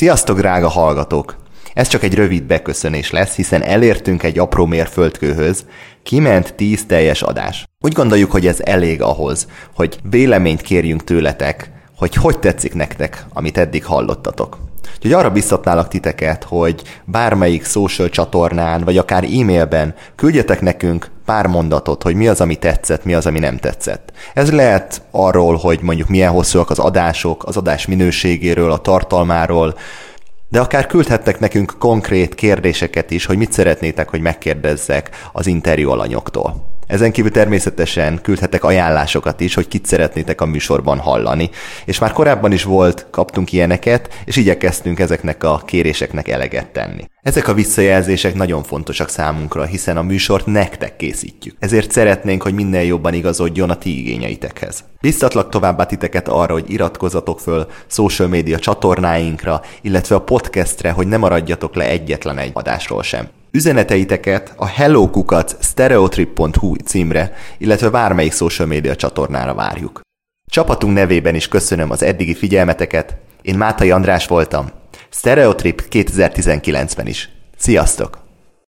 Sziasztok, drága hallgatók! Ez csak egy rövid beköszönés lesz, hiszen elértünk egy apró mérföldkőhöz, kiment 10 teljes adás. Úgy gondoljuk, hogy ez elég ahhoz, hogy véleményt kérjünk tőletek, hogy hogy tetszik nektek, amit eddig hallottatok. Úgyhogy arra biztatnálak titeket, hogy bármelyik social csatornán, vagy akár e-mailben küldjetek nekünk pár mondatot, hogy mi az, ami tetszett, mi az, ami nem tetszett. Ez lehet arról, hogy mondjuk milyen hosszúak az adások, az adás minőségéről, a tartalmáról, de akár küldhettek nekünk konkrét kérdéseket is, hogy mit szeretnétek, hogy megkérdezzek az interjú alanyoktól. Ezen kívül természetesen küldhetek ajánlásokat is, hogy kit szeretnétek a műsorban hallani. És már korábban is volt, kaptunk ilyeneket, és igyekeztünk ezeknek a kéréseknek eleget tenni. Ezek a visszajelzések nagyon fontosak számunkra, hiszen a műsort nektek készítjük. Ezért szeretnénk, hogy minél jobban igazodjon a ti igényeitekhez. Biztatlak továbbá titeket arra, hogy iratkozzatok föl social média csatornáinkra, illetve a podcastre, hogy ne maradjatok le egyetlen egy adásról sem. Üzeneteiteket a hellokukat stereotrip.hu címre, illetve bármelyik social média csatornára várjuk. Csapatunk nevében is köszönöm az eddigi figyelmeteket, én Mátai András voltam, Stereotrip 2019-ben is. Sziasztok!